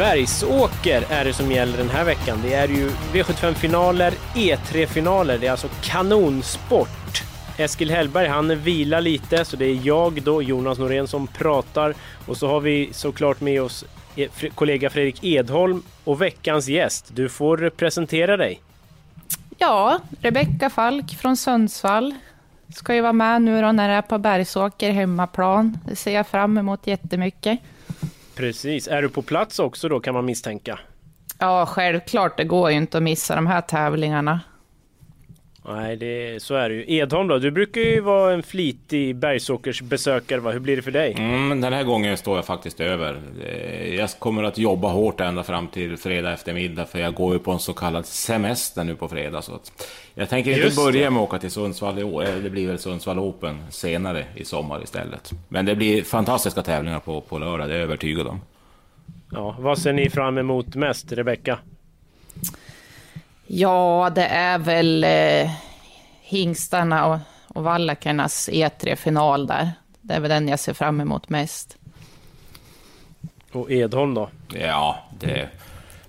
Bergsåker är det som gäller den här veckan. Det är ju V75-finaler, E3-finaler. Det är alltså kanonsport. Eskil Hellberg, han vilar lite, så det är jag då, Jonas Norén, som pratar. Och så har vi såklart med oss eh, kollega Fredrik Edholm och veckans gäst. Du får presentera dig. Ja, Rebecka Falk från Sundsvall. Ska ju vara med nu då när det är på Bergsåker hemmaplan. Det ser jag fram emot jättemycket. Precis. Är du på plats också då kan man misstänka? Ja, självklart. Det går ju inte att missa de här tävlingarna. Nej, det, så är det ju. Edholm då, du brukar ju vara en flitig bergsåkersbesökare. Va? Hur blir det för dig? Mm, den här gången står jag faktiskt över. Eh, jag kommer att jobba hårt ända fram till fredag eftermiddag, för jag går ju på en så kallad semester nu på fredag. Så att jag tänker inte Just börja det. med att åka till Sundsvall i år. Det blir väl Sundsvall Open senare i sommar istället. Men det blir fantastiska tävlingar på, på lördag, det är jag övertygad om. Ja, vad ser ni fram emot mest, Rebecka? Ja, det är väl eh, hingstarna och, och vallakernas E3-final där. Det är väl den jag ser fram emot mest. Och Edholm då? Ja, det,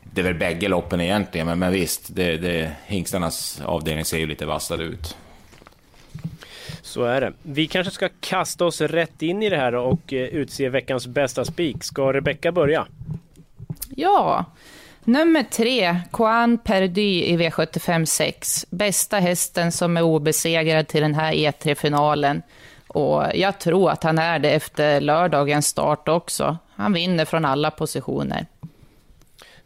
det är väl bägge loppen egentligen, men, men visst, det, det, hingstarnas avdelning ser ju lite vassare ut. Så är det. Vi kanske ska kasta oss rätt in i det här och eh, utse veckans bästa spik. Ska Rebecka börja? Ja, nummer tre, Koan Perdy i V75 6. Bästa hästen som är obesegrad till den här E3-finalen. Och jag tror att han är det efter lördagens start också. Han vinner från alla positioner.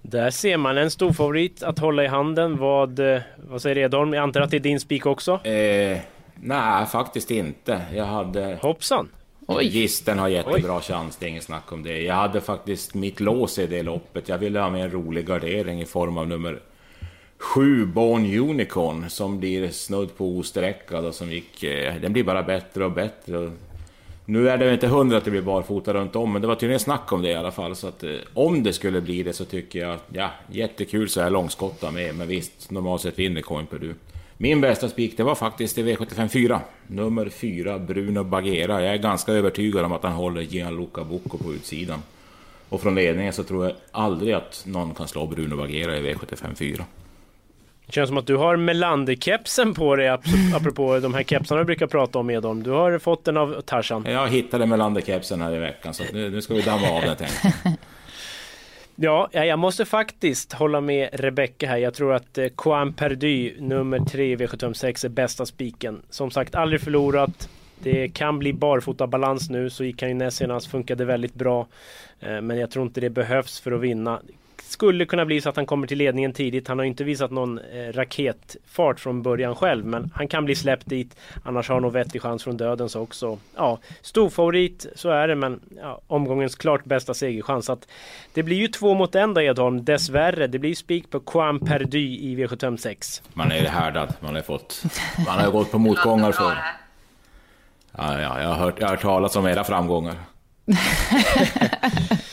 Där ser man en stor favorit att hålla i handen. Vad, eh, vad säger Edholm? Jag antar att det är din spik också? Eh, nej, faktiskt inte. Jag hade... Hoppsan! Oj. Gisten har jättebra chans, det är inget snack om det. Jag hade faktiskt mitt lås i det loppet. Jag ville ha med en rolig gardering i form av nummer 7, Born Unicorn, som blir snudd på osträckad och som gick... Eh, den blir bara bättre och bättre. Nu är det inte hundra att det blir barfota runt om, men det var tydligen snack om det i alla fall. Så att eh, om det skulle bli det så tycker jag, ja, jättekul så är långskotta med. Men visst, normalt sett vinner Coin Perdue. Min bästa spik, det var faktiskt i V75 4. Nummer 4, Bruno Bagheera. Jag är ganska övertygad om att han håller Gianluca Bocco på utsidan. Och från ledningen så tror jag aldrig att någon kan slå Bruno Bagheera i V75 4. Det känns som att du har Melander-kepsen på dig, ap- apropå de här kepsarna du brukar prata om Edholm. Du har fått den av Tarzan. Jag hittade Melander-kepsen här i veckan, så nu, ska vi damma av den tänkte. Ja, jag måste faktiskt hålla med Rebecka här. Jag tror att eh, Perdy, nummer 3 i V756, är bästa spiken. Som sagt, aldrig förlorat. Det kan bli barfota balans nu, så gick han ju näst senast, funkade väldigt bra. Eh, men jag tror inte det behövs för att vinna. Skulle kunna bli så att han kommer till ledningen tidigt. Han har inte visat någon eh, raketfart från början själv, men han kan bli släppt dit. Annars har han nog vettig chans från döden så också. Ja, stor favorit, så är det, men ja, omgångens klart bästa segerchans. Så att det blir ju två mot en då Edholm, dessvärre. Det blir spik på Coin Perdy i V756. Man är härdad, man har fått... Man har gått på motgångar för. Ja, ja, jag har hört, jag har hört talas om era framgångar.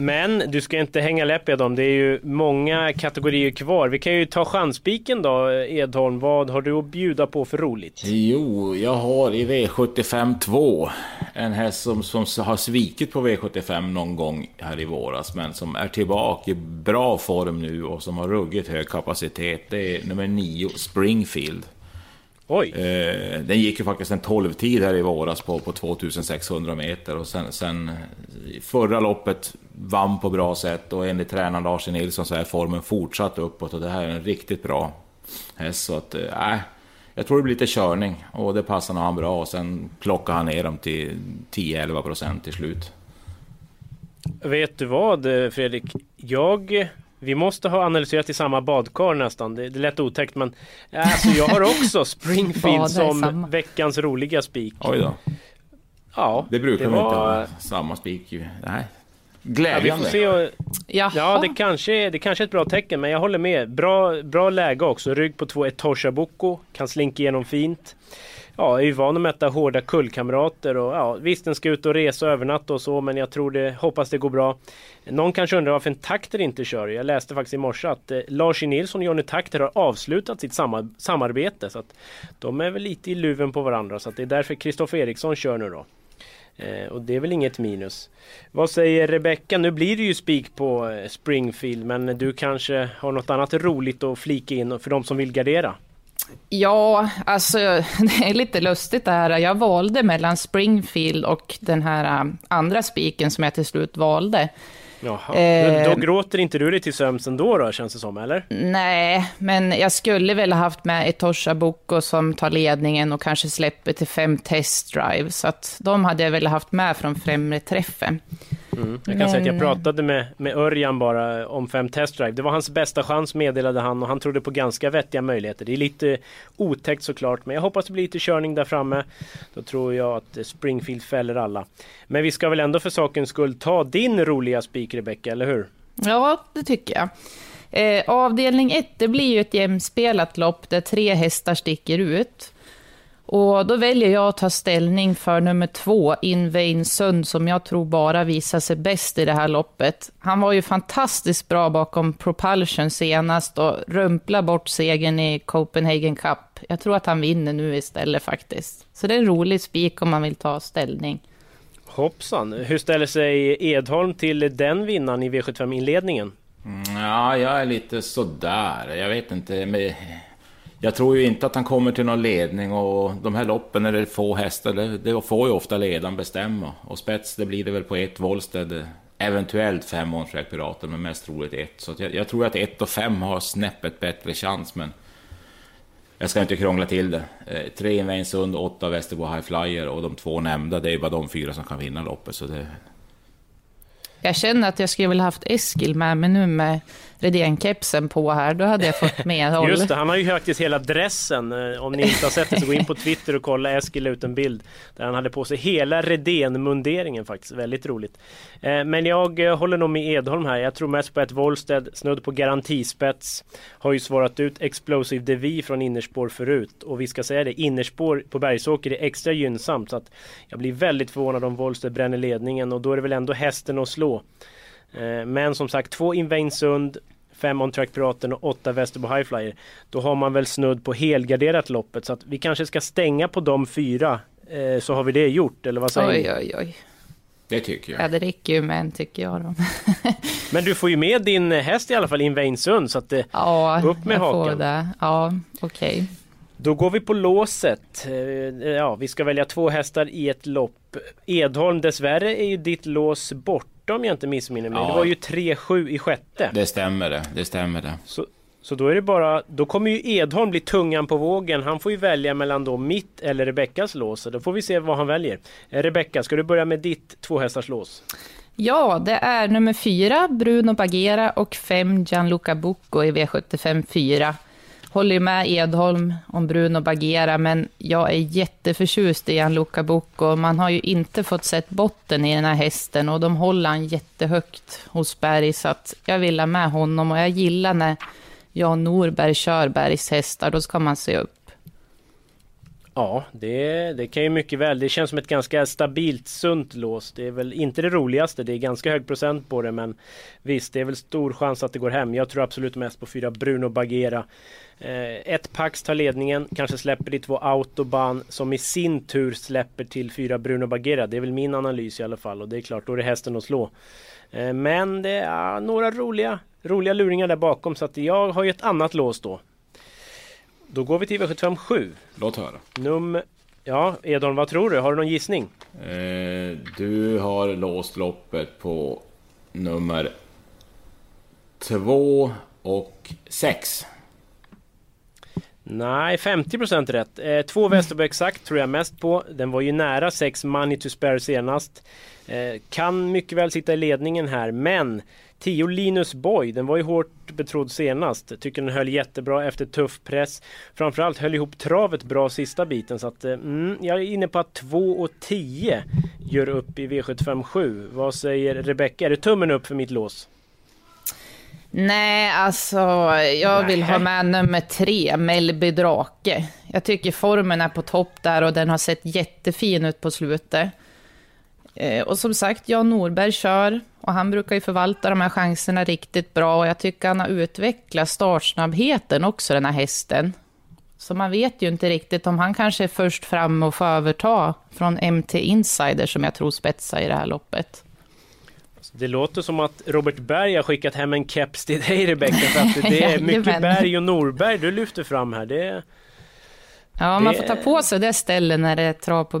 Men du ska inte hänga läpp Edholm, det är ju många kategorier kvar. Vi kan ju ta chansspiken då Edholm. Vad har du att bjuda på för roligt? Jo, jag har i V75 2 en häst som, som har svikit på V75 någon gång här i våras, men som är tillbaka i bra form nu och som har ruggigt hög kapacitet. Det är nummer 9, Springfield. Oj! Eh, den gick ju faktiskt en 12-tid här i våras på, på 2600 meter och sen, sen i förra loppet vann på bra sätt och enligt tränaren Lars E. Nilsson så är formen fortsatt uppåt och det här är en riktigt bra häst. Så att, äh, jag tror det blir lite körning och det passar nog han bra och sen plockar han ner dem till 10-11 procent till slut. Vet du vad Fredrik? Jag vi måste ha analyserat i samma badkar nästan. Det, det lät otäckt men alltså, jag har också Springfield som veckans roliga spik. Oj då. Ja, det brukar det var... inte ha samma spik. Nej. Glädjande. Ja, vi får se och... Ja, det kanske, det kanske är ett bra tecken, men jag håller med. Bra, bra läge också. Rygg på två Etosha Boko. Kan slinka igenom fint. Ja, är ju van att möta hårda kullkamrater och ja, visst den ska ut och resa och övernatta och så, men jag tror det, hoppas det går bra. Någon kanske undrar varför en takter inte kör. Jag läste faktiskt i morse att eh, Lars Nilsson och Johnny Takter har avslutat sitt samar samarbete. Så att de är väl lite i luven på varandra, så att det är därför Kristoffer Eriksson kör nu då. Eh, och det är väl inget minus. Vad säger Rebecka? Nu blir det ju spik på eh, Springfield men du kanske har något annat roligt att flika in för de som vill gardera? Ja, alltså det är lite lustigt det här. Jag valde mellan Springfield och den här eh, andra spiken som jag till slut valde. Jaha. Eh, då gråter inte du dig till sömns ändå då, känns det som, eller? Nej, men jag skulle väl ha haft med Etosha Boko som tar ledningen och kanske släpper till fem testdrives. Så att de hade jag väl haft med från främre träffen. Mm. Jag kan Men... säga att jag pratade med, med Örjan bara om fem testdrive. Det var hans bästa chans meddelade han och han trodde på ganska vettiga möjligheter. Det är lite otäckt såklart men jag hoppas det blir lite körning där framme. Då tror jag att Springfield fäller alla. Men vi ska väl ändå för sakens skull ta din roliga spik Rebecka, eller hur? Ja, det tycker jag. Eh, avdelning 1, det blir ju ett jämspelat lopp där tre hästar sticker ut. Och då väljer jag att ta ställning för nummer två, Invain Sund, som jag tror bara visar sig bäst i det här loppet. Han var ju fantastiskt bra bakom Propulsion senast och rumpla bort segern i Copenhagen Cup. Jag tror att han vinner nu istället faktiskt. Så det är en rolig spik om man vill ta ställning. Hoppsan! Hur ställer sig Edholm till den vinnaren i V75-inledningen? Mm, ja, jag är lite sådär. Jag vet inte. Men jag tror ju inte att han kommer till någon ledning och de här loppen när det är få hästar, det, det får ju ofta ledaren bestämma. Och spets, det blir det väl på ett Wollsted, eventuellt fem on pirater, men mest troligt ett. Så jag, jag, tror att ett och fem har snäppet bättre chans, men jag ska inte krångla till det. Eh, tre Invainsund, åtta Västerbo High Flyer och de två nämnda, det är ju bara de fyra som kan vinna loppet. Så det... Jag känner att jag skulle vilja haft Eskil med mig nu med Redén-kepsen på här, då hade jag fått med håll. Just det, han har ju faktiskt hela dressen. Eh, om ni inte har sett det så gå in på Twitter och kolla. Eskil ut en bild där han hade på sig hela Redén-munderingen faktiskt. Väldigt roligt. Eh, men jag eh, håller nog med Edholm här. Jag tror mest på ett Wollsted, snudd på garantispets. Har ju svarat ut Explosive Devi från innerspår förut. Och vi ska säga det, innerspår på Bergsåker är extra gynnsamt. Så att jag blir väldigt förvånad om Wollsted bränner ledningen och då är det väl ändå hästen att slå. Eh, men som sagt, två Invain Sund, fem On Track Piraten och åtta Västerbo Highflyer. Då har man väl snudd på helgarderat loppet så att vi kanske ska stänga på de fyra. Eh, så har vi det gjort, eller vad säger oj, ni? Oj, oj, Det tycker jag. Ja, det räcker ju med en tycker jag då. Men du får ju med din häst i alla fall, Invain Sund, så att det... Ja, upp med jag hakan. får det. Ja, okej. Okay. Då går vi på låset. Eh, ja, vi ska välja två hästar i ett lopp. Edholm, dessvärre är ju ditt lås bort om jag inte missminner mig. Ja. Det var ju 3-7 i sjätte. Det stämmer det, det stämmer det. Så, så då är det bara, då kommer ju Edholm bli tungan på vågen. Han får ju välja mellan då mitt eller Rebeckas lås. Så då får vi se vad han väljer. Eh, Rebecka, ska du börja med ditt tvåhästars lås? Ja, det är nummer fyra, Bruno Bagera och fem Gianluca Bucco i V75 4 håller med Edholm om Bruno Bagera, men jag är jätteförtjust i Gianluca Bucco. Man har ju inte fått sett botten i den här hästen och de håller han jättehögt hos Berg, så att jag vill ha med honom och jag gillar när Jan Norberg kör Bergs hästar, då ska man se upp. Ja, det, det kan ju mycket väl. Det känns som ett ganska stabilt, sunt lås. Det är väl inte det roligaste. Det är ganska hög procent på det, men visst, det är väl stor chans att det går hem. Jag tror absolut mest på fyra Bruno Bagera. Eh, ett Pax tar ledningen, kanske släpper i två Autobahn som i sin tur släpper till fyra Bruno Bagheera. Det är väl min analys i alla fall och det är klart, då är det hästen att slå. Eh, men det är några roliga, roliga luringar där bakom så att jag har ju ett annat lås då. Då går vi till V75 7. Låt höra. Nummer... Ja, Edon, vad tror du? Har du någon gissning? Eh, du har låst loppet på nummer 2 och 6. Nej, 50% rätt. Eh, två Västerbo exakt tror jag mest på. Den var ju nära 6 money to spare senast. Eh, kan mycket väl sitta i ledningen här, men 10 Linus Boy, den var ju hårt betrodd senast. Tycker den höll jättebra efter tuff press. Framförallt höll ihop travet bra sista biten så att mm, jag är inne på att 2 och 10 gör upp i V75 7. Vad säger Rebecka? Är det tummen upp för mitt lås? Nej, alltså jag vill ha med nummer tre, Mellby Drake. Jag tycker formen är på topp där och den har sett jättefin ut på slutet. Eh, och som sagt, Jan Norberg kör och han brukar ju förvalta de här chanserna riktigt bra och jag tycker han har utvecklat startsnabbheten också, den här hästen. Så man vet ju inte riktigt om han kanske är först fram och får överta från MT Insider som jag tror spetsar i det här loppet. Det låter som att Robert Berg har skickat hem en keps till dig Rebecka. För att det är mycket Berg och Norberg du lyfter fram här. Det, ja, det... man får ta på sig det stället när det är trav på...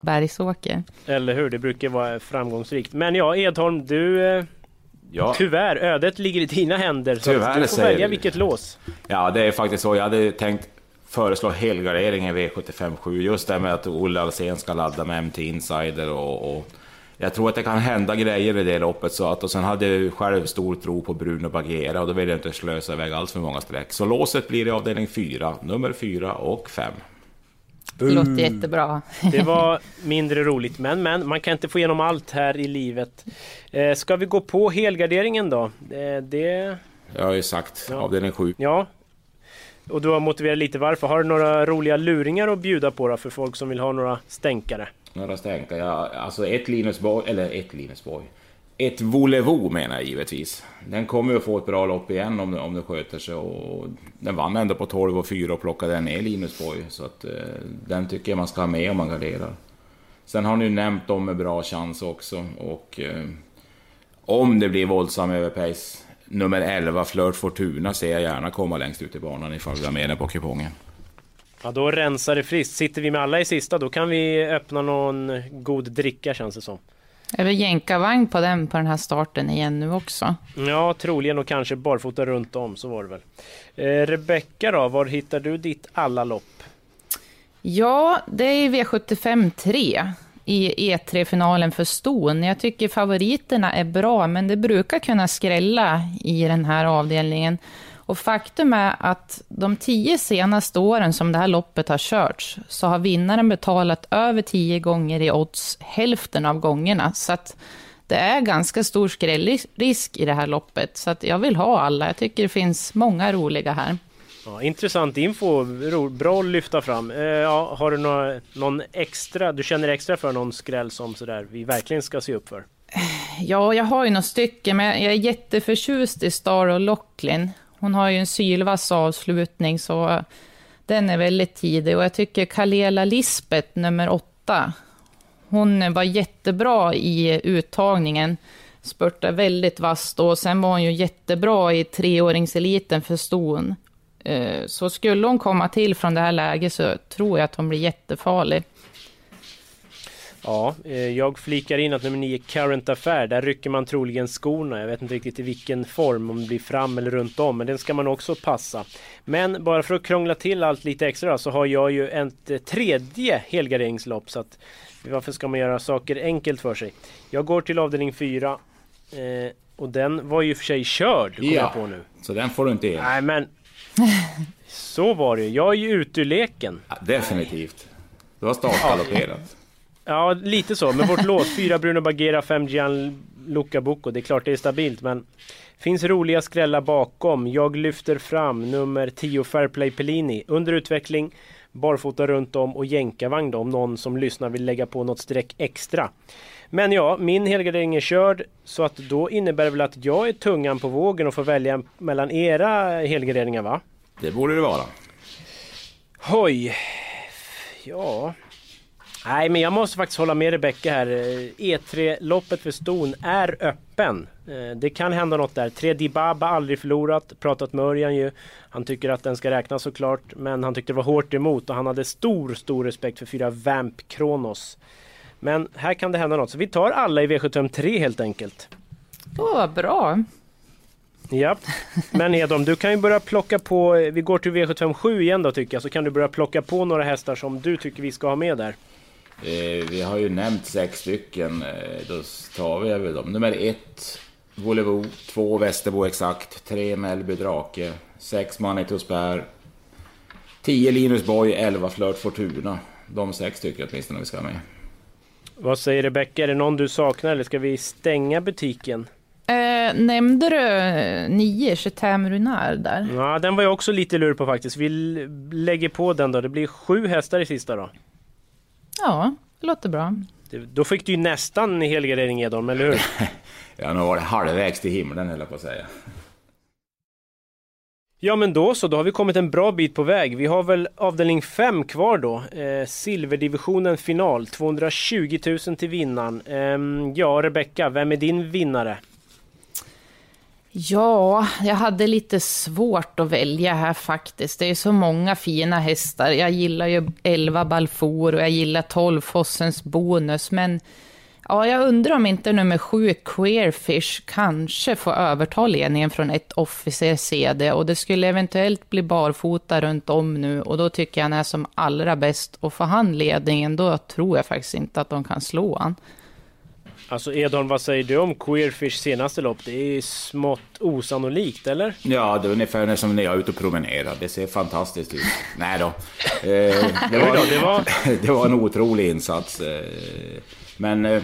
Bergsåker. Eller hur, det brukar vara framgångsrikt. Men ja, Edholm, du... Eh, ja. Tyvärr, ödet ligger i dina händer. Så tyvärr, du får välja vilket lås. Ja, det är faktiskt så. Jag hade tänkt föreslå helgardering i V75 just det med att Olle Alsen ska ladda med MT Insider och, och, jag tror att det kan hända grejer i det loppet. Så att, och sen hade jag själv stor tro på Bruno Bagheera och då vill jag inte slösa iväg alls för många streck. Så låset blir i avdelning 4, nummer 4 och 5. Det låter jättebra. Det var mindre roligt, men, men man kan inte få igenom allt här i livet. Eh, ska vi gå på helgarderingen då? Eh, det... Jag har ju sagt ja. avdelning 7. Ja, och du har motiverat lite varför. Har du några roliga luringar att bjuda på då för folk som vill ha några stänkare? Några stänkare? Ja, alltså ett Linus Boy, eller ett Linus Boy. Ett Volevo menar jag givetvis. Den kommer ju att få ett bra lopp igen om, om det sköter sig. Och den vann ändå på 12 och 4 och plockade ner Linus Boy. Så att, eh, den tycker jag man ska ha med om man garderar. Sen har ni nämnt dem med bra chans också. Och eh, om det blir våldsam överpace nummer 11, Flirt Fortuna, ser jag gärna komma längst ut i banan ifall vi har med den på kupongen. Ja, då rensar det friskt. Sitter vi med alla i sista, då kan vi öppna någon god dricka känns det som. Är det jänkarvagn på den på den här starten igen nu också? Ja, troligen och kanske barfota runt om, så var det väl. Eh, Rebecka då, var hittar du ditt alla lopp? Ja, det är V75 3 i E3-finalen för ston. Jag tycker favoriterna är bra, men det brukar kunna skrälla i den här avdelningen. Och faktum är att de tio senaste åren som det här loppet har körts, så har vinnaren betalat över tio gånger i odds hälften av gångerna. Så att det är ganska stor skrällrisk i det här loppet. Så att jag vill ha alla. Jag tycker det finns många roliga här. Ja, intressant info, bra att lyfta fram. Eh, ja, har du några, någon extra, du känner extra för någon skräll som sådär vi verkligen ska se upp för? Ja, jag har ju några stycken, men jag är jätteförtjust i Star och Locklin. Hon har ju en sylvass avslutning, så den är väldigt tidig. Och jag tycker Kalela Lisbeth, nummer åtta, hon var jättebra i uttagningen. Spurtade väldigt vasst och sen var hon ju jättebra i treåringseliten för ston. Eh, så skulle hon komma till från det här läget så tror jag att hon blir jättefarlig. Ja, eh, jag flikar in att nummer 9 Current Affair, där rycker man troligen skorna. Jag vet inte riktigt i vilken form, om det blir fram eller runt om, men den ska man också passa. Men bara för att krångla till allt lite extra så har jag ju ett eh, tredje helgarderingslopp, så att varför ska man göra saker enkelt för sig? Jag går till avdelning 4 eh, och den var ju för sig körd, kom ja, jag på nu. så den får du inte ge. Nej, men så var det Jag är ju ute ur leken. Ja, definitivt. Du har startgalopperat. Ja, lite så. Men vårt lås, fyra Bruno Bagheera, fem Gianluca Bucco. Det är klart det är stabilt, men finns roliga skrällar bakom. Jag lyfter fram nummer 10 Fairplay Pellini. Under utveckling, barfota runt om och jänkarvagn då, om någon som lyssnar vill lägga på något streck extra. Men ja, min helgardering är körd så att då innebär det väl att jag är tungan på vågen och får välja mellan era helgarderingar va? Det borde det vara. Hoj. Ja. Nej, men jag måste faktiskt hålla med Rebecka här. E3-loppet för ston är öppen. Eh, det kan hända något där. Tre Dibaba, aldrig förlorat. Pratat med Örjan ju. Han tycker att den ska räknas såklart. Men han tyckte det var hårt emot och han hade stor, stor respekt för fyra Vamp Kronos. Men här kan det hända något. Så vi tar alla i V753 helt enkelt. Åh, vad bra. Ja, men Edom, du kan ju börja plocka på, vi går till V757 igen då tycker jag, så kan du börja plocka på några hästar som du tycker vi ska ha med där. Eh, vi har ju nämnt sex stycken, eh, då tar vi väl dem. Nummer ett, Volevo, två Västerbo exakt, tre Mellby Drake, sex Manitou Spär, tio Linus Boy, elva Flirt Fortuna. De sex tycker jag åtminstone vi ska ha med. Vad säger Rebecka, är det någon du saknar eller ska vi stänga butiken? Eh, nämnde du eh, nio Chetam Runar där? Ja, den var jag också lite lur på faktiskt. Vi lägger på den då. Det blir sju hästar i sista då. Ja, det låter bra. Då fick du ju nästan helgardering Edholm, eller hur? ja, nu var det halvvägs till himlen höll jag på att säga. Ja men då så, då har vi kommit en bra bit på väg. Vi har väl avdelning 5 kvar då. Eh, silverdivisionen final, 220 000 till vinnaren. Eh, ja Rebecka, vem är din vinnare? Ja, jag hade lite svårt att välja här faktiskt. Det är så många fina hästar. Jag gillar ju 11 Balfour och jag gillar 12 Fossens bonus, men ja, jag undrar om inte nummer 7 Queerfish kanske får överta ledningen från ett officer CD och det skulle eventuellt bli barfota runt om nu och då tycker jag han är som allra bäst och får han ledningen då tror jag faktiskt inte att de kan slå han. Alltså Edholm, vad säger du om Queerfish senaste lopp? Det är smått osannolikt, eller? Ja, det är ungefär som när jag är ute och promenerar. Det ser fantastiskt ut. Nej då. Eh, det, var, det, var... det var en otrolig insats. Eh, men eh,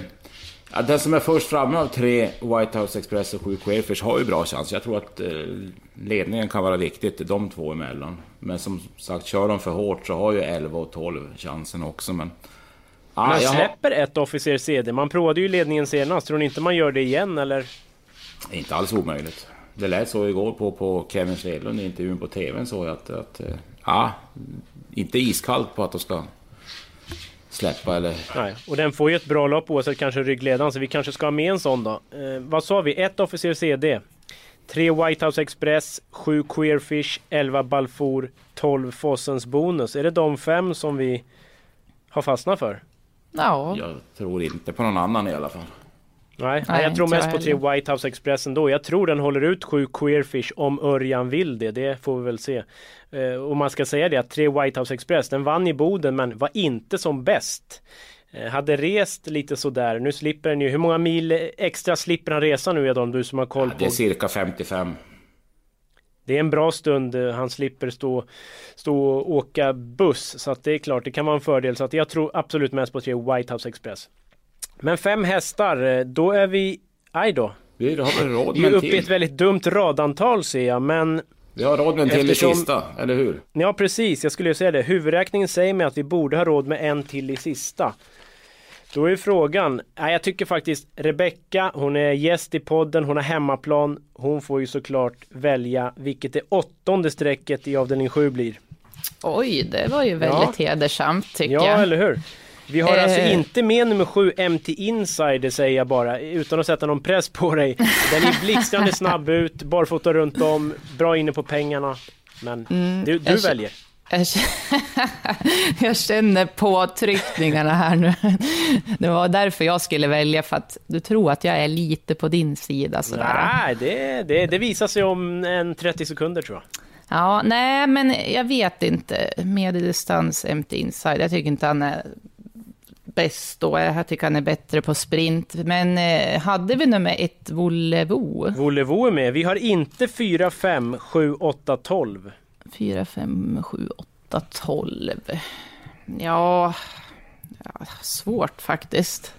den som är först framme av tre White House Express och sju Queerfish har ju bra chans. Jag tror att ledningen kan vara viktigt, de två emellan. Men som sagt, kör de för hårt så har ju 11 och 12 chansen också. Men Ah, man släpper har... ett officer CD. Man provade ju ledningen senast. Tror ni inte man gör det igen eller? Inte alls omöjligt. Det lät så igår på, på Kevin Svedlund i intervjun på TVn så att, att eh, ja, inte iskallt på att de ska släppa eller... Nej, och den får ju ett bra lopp oavsett kanske ryggledaren så vi kanske ska ha med en sån då. Eh, vad sa vi? Ett officer CD. Tre White House Express, sju Queerfish, 11 Balfour, 12 Fossens bonus. Är det de fem som vi har fastnat för? Ja. Jag tror inte på någon annan i alla fall. Nej, Nej jag tror mest på tre White House Express ändå. Jag tror den håller ut sju Queerfish om Örjan vill det. Det får vi väl se. Uh, och man ska säga det att tre White House Express, den vann i Boden men var inte som bäst. Uh, hade rest lite sådär. Nu slipper den ju. Hur många mil extra slipper han resa nu Edon? Du som har koll på. det är cirka 55. Det är en bra stund. Han slipper stå, stå och åka buss. Så att det är klart, det kan vara en fördel. Så att jag tror absolut mest på tre White House Express. Men fem hästar, då är vi... Aj då. Vi har väl råd med. Vi är uppe i ett väldigt dumt radantal ser jag, men... Vi har råd med en till eftersom... i sista, eller hur? Ja, precis. Jag skulle ju säga det. Huvudräkningen säger mig att vi borde ha råd med en till i sista. Då är frågan, jag tycker faktiskt Rebecka, hon är gäst i podden, hon har hemmaplan. Hon får ju såklart välja vilket det åttonde strecket i avdelning 7 blir. Oj, det var ju väldigt ja. hedersamt tycker ja, jag. Ja, eller hur? Vi har alltså eh. alltså inte med nummer 7 MT Insider säger jag bara utan att sätta någon press på dig. Den är blixtrande snabb ut, barfota runt om, bra inne på pengarna. Men mm, du, du väljer. Jag känner påtryckningarna här nu. Det var därför jag skulle välja, för att du tror att jag är lite på din sida. Sådär. Nej, det, det, det visar sig om en 30 sekunder tror jag. Ja, nej, men jag vet inte. Medeldistans empty inside, jag tycker inte han är bäst då. Jag tycker han är bättre på sprint. Men eh, hade vi nummer ett Volevo? Volevo är med. Vi har inte 4, 5, 7, 8, 12. 4, 5, 7, 8, 12. Ja, ja svårt faktiskt.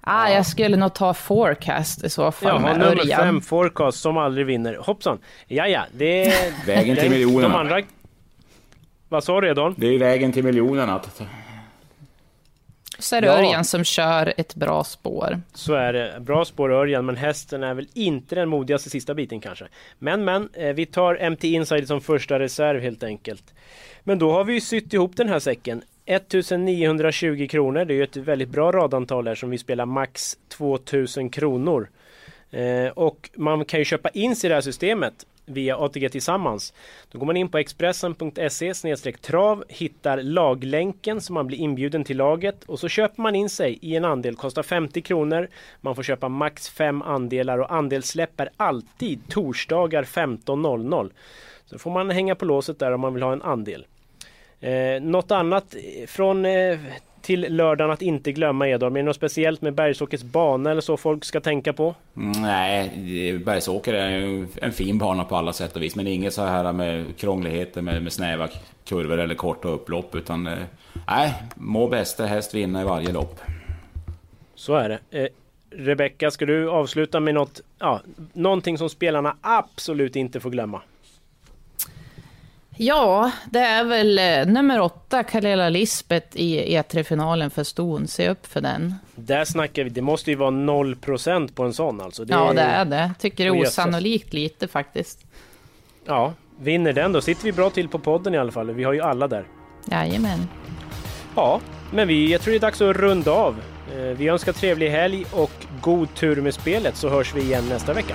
Ah, ja. Jag skulle nog ta Forecast i så fall ja, med nummer Örjan. fem Forecast som aldrig vinner. Hoppsan! Ja, ja, det är... Vägen till miljonerna. De andra... Vad sa du Edon? Det är vägen till miljonerna. Så är det Ja. Örjan som kör ett bra spår. Så är det. Bra spår Örjan, men hästen är väl inte den modigaste sista biten kanske. Men men, eh, vi tar MT Insider som första reserv helt enkelt. Men då har vi ju sytt ihop den här säcken. 1920 kronor, det är ju ett väldigt bra radantal här som vi spelar max 2000 kronor. Eh, och man kan ju köpa in sig i det här systemet via ATG Tillsammans. Då går man in på expressen.se trav, hittar laglänken så man blir inbjuden till laget och så köper man in sig i en andel, kostar 50 kronor. Man får köpa max fem andelar och andelssläpp är alltid torsdagar 15.00. Så får man hänga på låset där om man vill ha en andel. Eh, något annat från eh, till lördagen att inte glömma Edholm? Är det något speciellt med Bergsåkers bana eller så folk ska tänka på? Nej, Bergsåker är en fin bana på alla sätt och vis. Men inget så här med krångligheter med, med snäva kurvor eller korta upplopp. Utan eh, nej, må bästa häst vinna i varje lopp. Så är det. Eh, Rebecka, ska du avsluta med något, ja, någonting som spelarna absolut inte får glömma? Ja, det är väl eh, nummer åtta, Kalela Lisbeth i E3-finalen för ston. Se upp för den. Där snackar vi, det måste ju vara 0% på en sån alltså. Ja, det är det. Tycker det är osannolikt lite faktiskt. Ja, vinner den då sitter vi bra till på podden i alla fall. Vi har ju alla där. Jajamän. Ja, men vi, jag tror det är dags att runda av. Eh, Vi önskar trevlig helg och god tur med spelet så hörs vi igen nästa vecka.